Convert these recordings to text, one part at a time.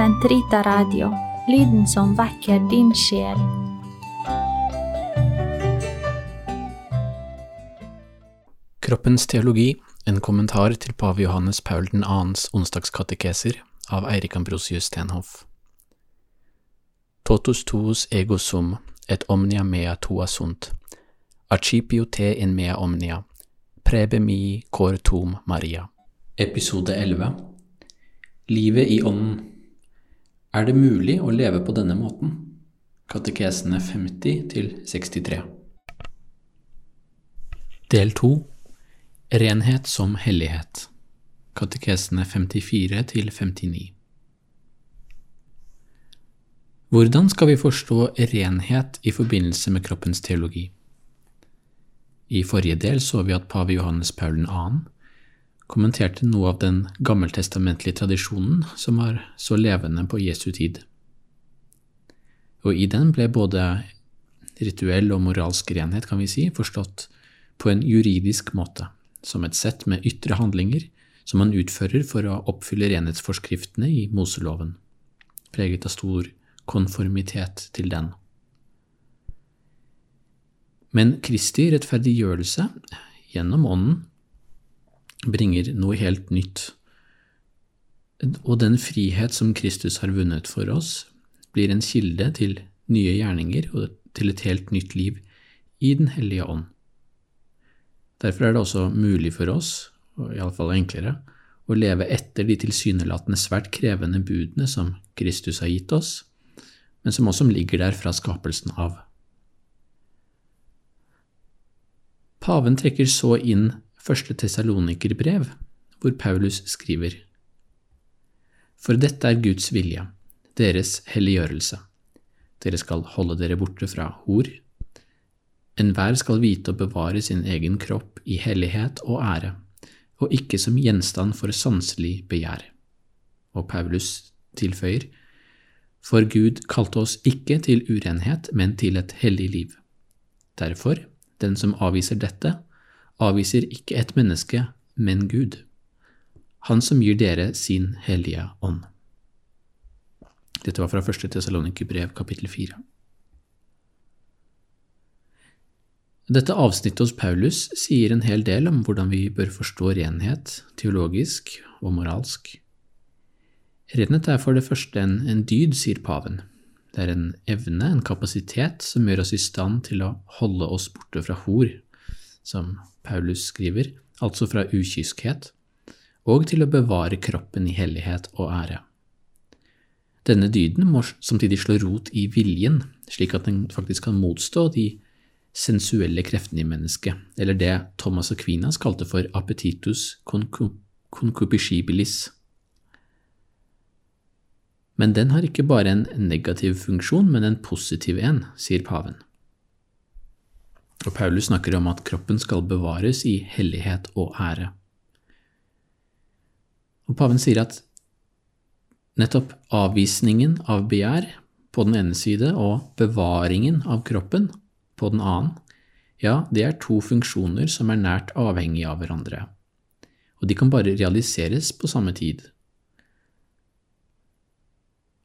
Sentrita Radio, lyden som vekker din sjel. Kroppens teologi, en kommentar til pave Johannes Paul 2.s onsdagskatekeser av Eirik Ambrosius Stenhoff. Totus tuus ego sum, et omnia mea tua sunt, Archipio te in mea omnia, prebe mi cor tum Maria. Episode 11 Livet i ånden Er det mulig å leve på denne måten? Katekesene 50 til 63 Del 2 Renhet som hellighet Katekesene 54 til 59 Hvordan skal vi forstå renhet i forbindelse med kroppens teologi? I forrige del så vi at pave Johannes Paul 2. kommenterte noe av den gammeltestamentlige tradisjonen som var så levende på Jesu tid. Og i den ble både rituell og moralsk renhet, kan vi si, forstått på en juridisk måte, som et sett med ytre handlinger som man utfører for å oppfylle renhetsforskriftene i Moseloven, preget av stor konformitet til den. Men Kristi rettferdiggjørelse gjennom Ånden bringer noe helt nytt, og den frihet som Kristus har vunnet for oss, blir en kilde til nye gjerninger og til et helt nytt liv i Den hellige ånd. Derfor er det også mulig for oss, og iallfall enklere, å leve etter de tilsynelatende svært krevende budene som Kristus har gitt oss, men som også ligger der fra skapelsen av. Paven trekker så inn første Tessalonikerbrev, hvor Paulus skriver For dette er Guds vilje, deres helliggjørelse. Dere skal holde dere borte fra hor. Enhver skal vite å bevare sin egen kropp i hellighet og ære, og ikke som gjenstand for sanselig begjær. Og Paulus tilføyer, For Gud kalte oss ikke til urenhet, men til et hellig liv. Derfor, den som avviser dette, avviser ikke et menneske, men Gud, Han som gir dere sin hellige ånd. Dette var fra 1. Tessalonikerbrev, kapittel 4. Dette avsnittet hos Paulus sier en hel del om hvordan vi bør forstå renhet, teologisk og moralsk. Renhet er for det første en, en dyd, sier paven. Det er en evne, en kapasitet, som gjør oss i stand til å holde oss borte fra hor, som Paulus skriver, altså fra ukyskhet, og til å bevare kroppen i hellighet og ære. Denne dyden må samtidig slå rot i viljen, slik at den faktisk kan motstå de sensuelle kreftene i mennesket, eller det Thomas Aquinas kalte for appetitus concupiscibilis. Men den har ikke bare en negativ funksjon, men en positiv en, sier paven. Og Paulus snakker om at kroppen skal bevares i hellighet og ære. Og paven sier at nettopp avvisningen av begjær på den ene side og bevaringen av kroppen på den annen, ja, det er to funksjoner som er nært avhengige av hverandre, og de kan bare realiseres på samme tid.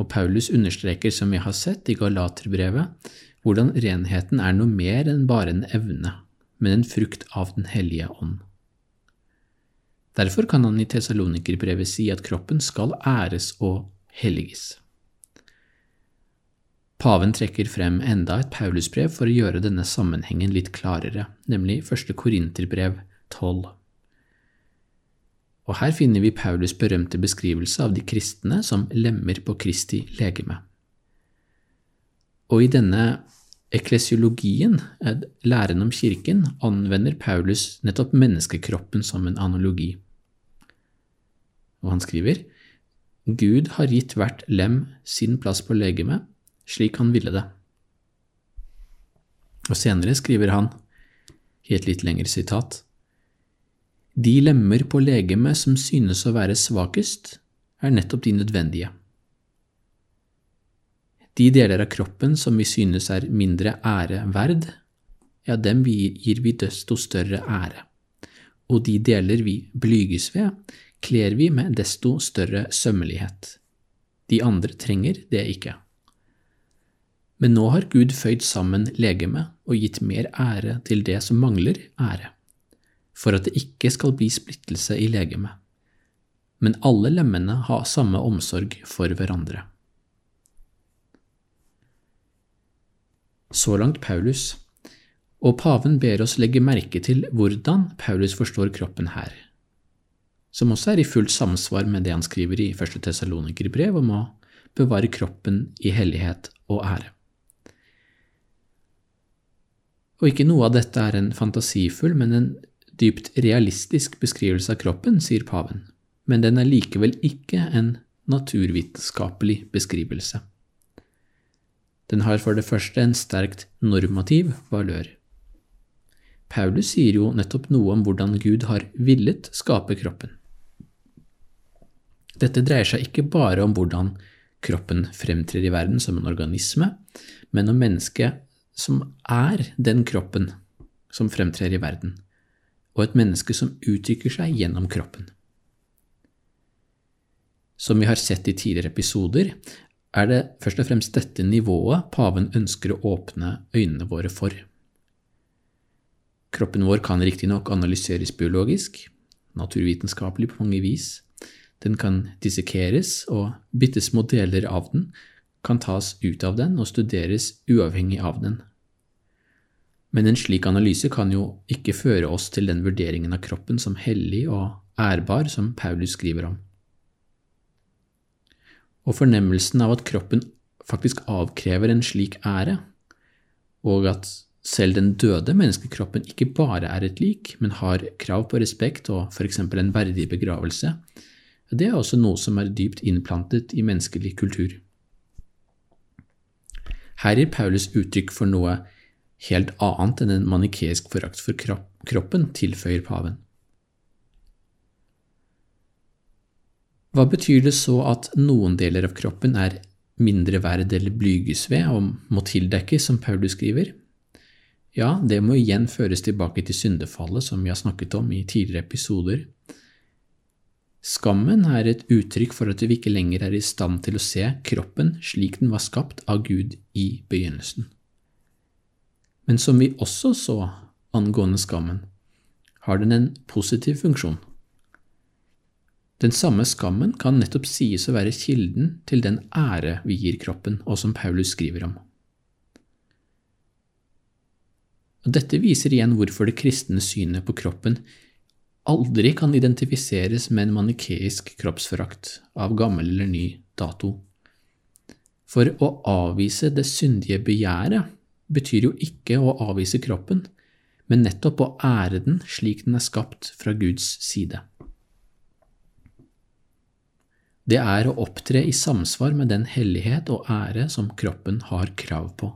Og Paulus understreker, som vi har sett i Galaterbrevet, hvordan renheten er noe mer enn bare en evne, men en frukt av Den hellige ånd. Derfor kan han i Tesalonikerbrevet si at kroppen skal æres og helliges. Paven trekker frem enda et Paulusbrev for å gjøre denne sammenhengen litt klarere, nemlig første Korinterbrev 12. Og her finner vi Paulus' berømte beskrivelse av de kristne som lemmer på Kristi legeme. Og i denne eklesiologien, læren om kirken, anvender Paulus nettopp menneskekroppen som en analogi. Og han skriver Gud har gitt hvert lem sin plass på legemet, slik han ville det. Og senere skriver han, i et litt lengre sitat, De lemmer på legemet som synes å være svakest, er nettopp de nødvendige. De deler av kroppen som vi synes er mindre ære verd, ja, dem gir vi desto større ære, og de deler vi blyges ved, kler vi med desto større sømmelighet. De andre trenger det ikke. Men nå har Gud føyd sammen legemet og gitt mer ære til det som mangler ære, for at det ikke skal bli splittelse i legemet, men alle lemmene har samme omsorg for hverandre. Så langt Paulus, og paven ber oss legge merke til hvordan Paulus forstår kroppen her, som også er i fullt samsvar med det han skriver i 1. Tessalonikerbrev om å bevare kroppen i hellighet og ære. Og ikke noe av dette er en fantasifull, men en dypt realistisk beskrivelse av kroppen, sier paven, men den er likevel ikke en naturvitenskapelig beskrivelse. Den har for det første en sterkt normativ valør. Paulus sier jo nettopp noe om hvordan Gud har villet skape kroppen. Dette dreier seg ikke bare om hvordan kroppen fremtrer i verden som en organisme, men om mennesket som er den kroppen som fremtrer i verden, og et menneske som uttrykker seg gjennom kroppen. Som vi har sett i tidligere episoder, er det først og fremst dette nivået paven ønsker å åpne øynene våre for. Kroppen vår kan riktignok analyseres biologisk, naturvitenskapelig på mange vis, den kan dissekeres, og bitte små deler av den kan tas ut av den og studeres uavhengig av den. Men en slik analyse kan jo ikke føre oss til den vurderingen av kroppen som hellig og ærbar som Paulus skriver om. Og fornemmelsen av at kroppen faktisk avkrever en slik ære, og at selv den døde menneskekroppen ikke bare er et lik, men har krav på respekt og f.eks. en verdig begravelse, det er også noe som er dypt innplantet i menneskelig kultur. Her gir Paulus uttrykk for noe helt annet enn en manikeisk forakt for kroppen, tilføyer paven. Hva betyr det så at noen deler av kroppen er mindre verd eller blyges ved og må tildekkes, som Paulus skriver? Ja, det må igjen føres tilbake til syndefallet, som vi har snakket om i tidligere episoder. Skammen er et uttrykk for at vi ikke lenger er i stand til å se kroppen slik den var skapt av Gud i begynnelsen men som vi også så angående skammen, har den en positiv funksjon. Den samme skammen kan nettopp sies å være kilden til den ære vi gir kroppen, og som Paulus skriver om. Og dette viser igjen hvorfor det kristne synet på kroppen aldri kan identifiseres med en manikeisk kroppsforakt av gammel eller ny dato. For å avvise det syndige begjæret betyr jo ikke å avvise kroppen, men nettopp å ære den slik den er skapt fra Guds side. Det er å opptre i samsvar med den hellighet og ære som kroppen har krav på.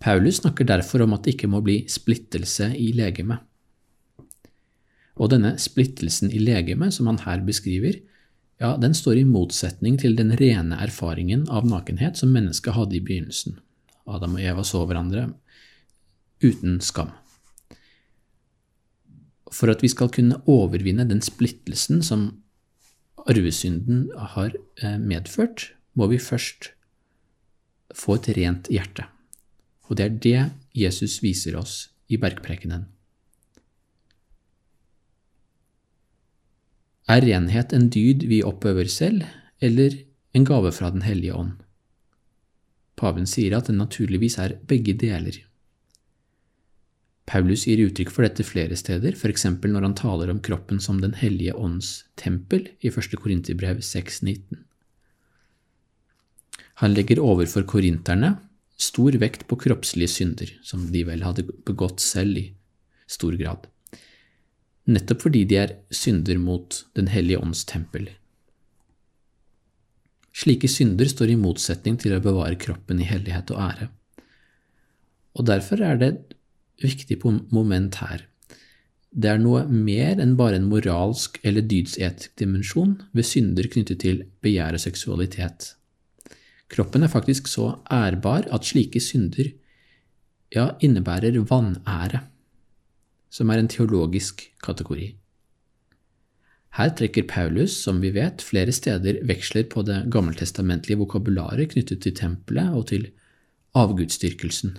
Paulus snakker derfor om at det ikke må bli splittelse i legemet. Og denne splittelsen i legemet som han her beskriver, ja, den står i motsetning til den rene erfaringen av nakenhet som mennesket hadde i begynnelsen. Adam og Eva så hverandre uten skam. For at vi skal kunne overvinne den splittelsen som arvesynden har eh, medført, må vi først få et rent hjerte. Og det er det Jesus viser oss i bergprekenen. Er renhet en dyd vi oppøver selv, eller en gave fra Den hellige ånd? Paven sier at den naturligvis er begge deler. Paulus gir uttrykk for dette flere steder, f.eks. når han taler om kroppen som Den hellige ånds tempel i 1. Korinterbrev 6,19. Han legger overfor korinterne stor vekt på kroppslige synder, som de vel hadde begått selv i stor grad, nettopp fordi de er synder mot Den hellige ånds tempel, Slike synder står i motsetning til å bevare kroppen i hellighet og ære. Og derfor er det et viktig moment her. Det er noe mer enn bare en moralsk eller dydsetisk dimensjon ved synder knyttet til begjær og seksualitet. Kroppen er faktisk så ærbar at slike synder ja, innebærer vanære, som er en teologisk kategori. Her trekker Paulus, som vi vet, flere steder veksler på det gammeltestamentlige vokabularet knyttet til tempelet og til avgudsdyrkelsen.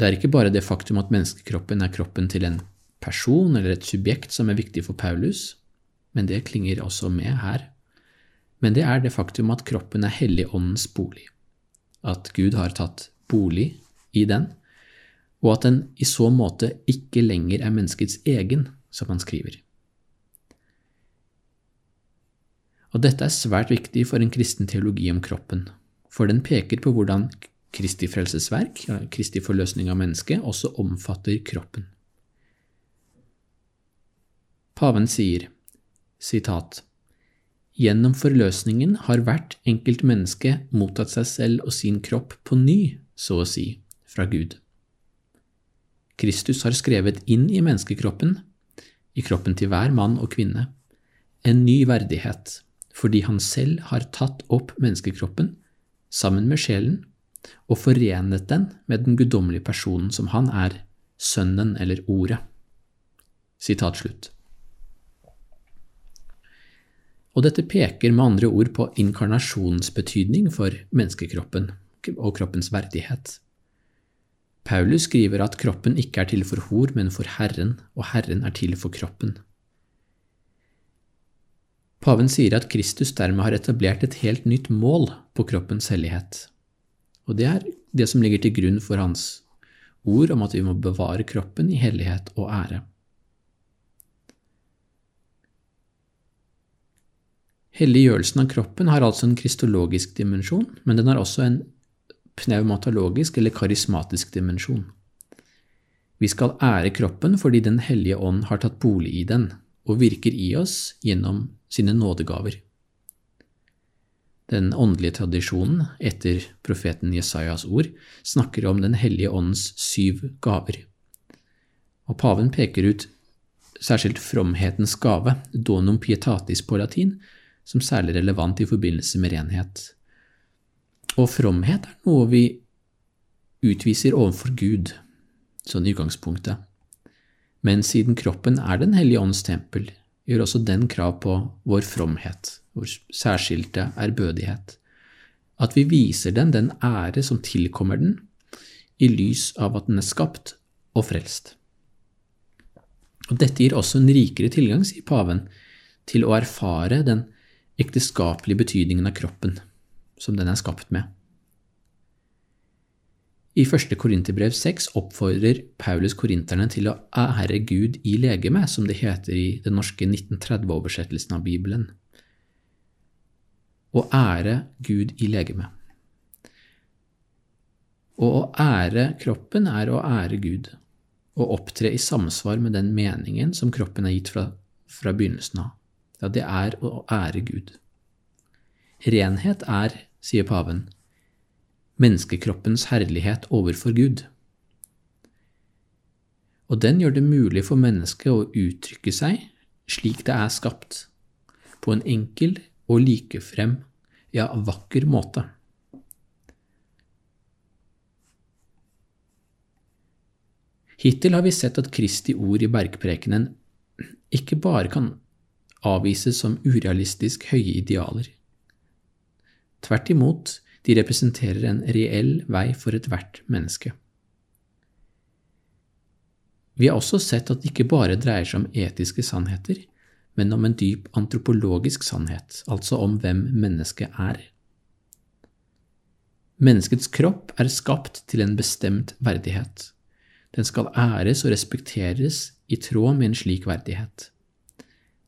Det er ikke bare det faktum at menneskekroppen er kroppen til en person eller et subjekt som er viktig for Paulus, men det klinger også med her. Men det er det faktum at kroppen er Helligåndens bolig, at Gud har tatt bolig i den, og at den i så måte ikke lenger er menneskets egen, som han skriver. Og dette er svært viktig for en kristen teologi om kroppen, for den peker på hvordan Kristi frelsesverk, Kristi forløsning av mennesket, også omfatter kroppen. Paven sier, sitat, Gjennom forløsningen har hvert enkelt menneske mottatt seg selv og sin kropp på ny, så å si, fra Gud. Kristus har skrevet inn i menneskekroppen, i kroppen til hver mann og kvinne, en ny verdighet, fordi han selv har tatt opp menneskekroppen sammen med sjelen og forenet den med den guddommelige personen som han er, Sønnen eller Ordet. Sitat slutt. Og dette peker med andre ord på inkarnasjonens betydning for menneskekroppen og kroppens verdighet. Paulus skriver at kroppen ikke er til for hor, men for Herren, og Herren er til for kroppen. Paven sier at Kristus dermed har etablert et helt nytt mål på kroppens hellighet, og det er det som ligger til grunn for hans ord om at vi må bevare kroppen i hellighet og ære. Helliggjørelsen av kroppen har altså en kristologisk dimensjon, men den har også en pneumatologisk eller karismatisk dimensjon. Vi skal ære kroppen fordi Den hellige ånd har tatt bolig i den og virker i oss gjennom sine nådegaver. Den åndelige tradisjonen, etter profeten Jesajas ord, snakker om Den hellige åndens syv gaver. Og paven peker ut særskilt fromhetens gave, donum pietatis på latin, som særlig relevant i forbindelse med renhet. Og fromhet er noe vi utviser overfor Gud, sånn i utgangspunktet. Men siden kroppen er Den hellige ånds tempel, gjør også den krav på vår fromhet, vår særskilte ærbødighet. At vi viser den den ære som tilkommer den, i lys av at den er skapt og frelst. Og Dette gir også en rikere tilgang, sier paven, til å erfare den ekteskapelige betydningen av kroppen som den er skapt med. I 1. Korinterbrev 6 oppfordrer Paulus korinterne til å ære Gud i legeme, som det heter i den norske 1930-oversettelsen av Bibelen. Å ære Gud i legeme. Og å ære kroppen er å ære Gud, og opptre i samsvar med den meningen som kroppen er gitt fra, fra begynnelsen av. Ja, det er å ære Gud. Renhet er sier paven, menneskekroppens herlighet overfor Gud. Og den gjør det mulig for mennesket å uttrykke seg slik det er skapt, på en enkel og likefrem, ja, vakker måte. Hittil har vi sett at Kristi ord i bergprekenen ikke bare kan avvises som urealistisk høye idealer. Tvert imot, de representerer en reell vei for ethvert menneske. Vi har også sett at det ikke bare dreier seg om etiske sannheter, men om en dyp antropologisk sannhet, altså om hvem mennesket er. Menneskets kropp er skapt til en bestemt verdighet. Den skal æres og respekteres i tråd med en slik verdighet.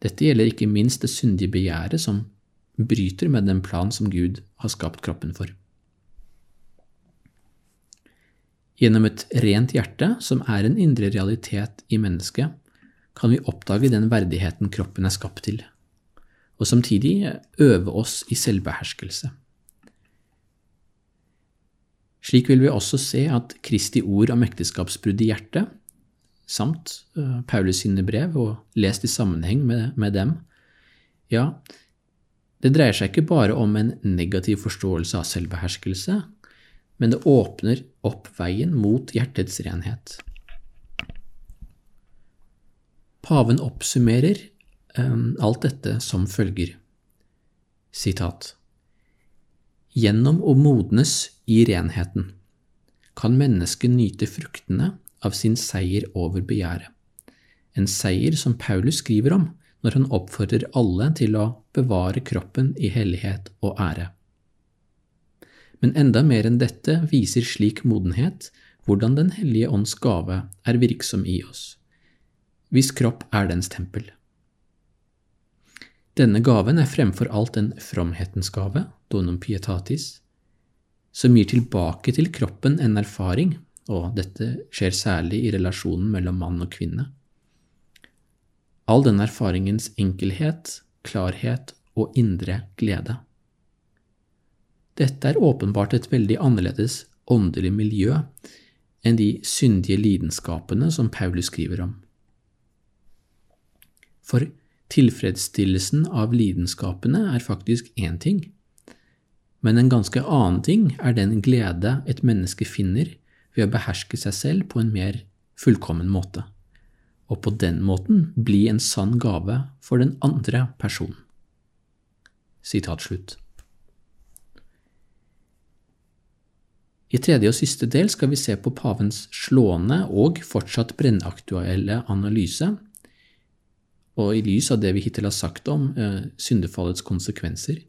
Dette gjelder ikke minst det syndige begjæret som bryter med den plan som Gud har skapt kroppen for. Gjennom et rent hjerte, som er en indre realitet i mennesket, kan vi oppdage den verdigheten kroppen er skapt til, og samtidig øve oss i selvbeherskelse. Slik vil vi også se at Kristi ord om ekteskapsbrudd i hjertet, samt eh, Paulus sine brev, og lest i sammenheng med, med dem, ja, det dreier seg ikke bare om en negativ forståelse av selvbeherskelse, men det åpner opp veien mot hjertets renhet. Paven oppsummerer um, alt dette som følger. Sitat. Gjennom å modnes i renheten kan mennesket nyte fruktene av sin seier over begjæret, en seier som Paulus skriver om når han oppfordrer alle til å bevare kroppen i hellighet og ære. Men enda mer enn dette viser slik modenhet hvordan Den hellige ånds gave er virksom i oss, hvis kropp er dens tempel. Denne gaven er fremfor alt en fromhetens gave, donum pietatis, som gir tilbake til kroppen en erfaring, og dette skjer særlig i relasjonen mellom mann og kvinne. All den erfaringens enkelhet, klarhet og indre glede. Dette er åpenbart et veldig annerledes åndelig miljø enn de syndige lidenskapene som Paulus skriver om. For tilfredsstillelsen av lidenskapene er faktisk én ting, men en ganske annen ting er den glede et menneske finner ved å beherske seg selv på en mer fullkommen måte, og på den måten bli en sann gave for den andre personen. Sitat slutt. I tredje og siste del skal vi se på pavens slående og fortsatt brennaktuelle analyse, og i lys av det vi hittil har sagt om eh, syndefallets konsekvenser,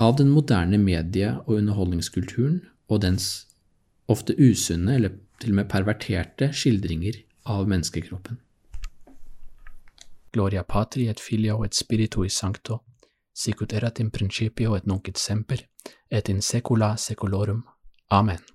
av den moderne medie- og underholdningskulturen og dens ofte usunne eller til og med perverterte skildringer av menneskekroppen. Gloria patri et filio et spiritui sancto, sicut erat in principio et nunc et semper, et in secula saeculorum. Amen.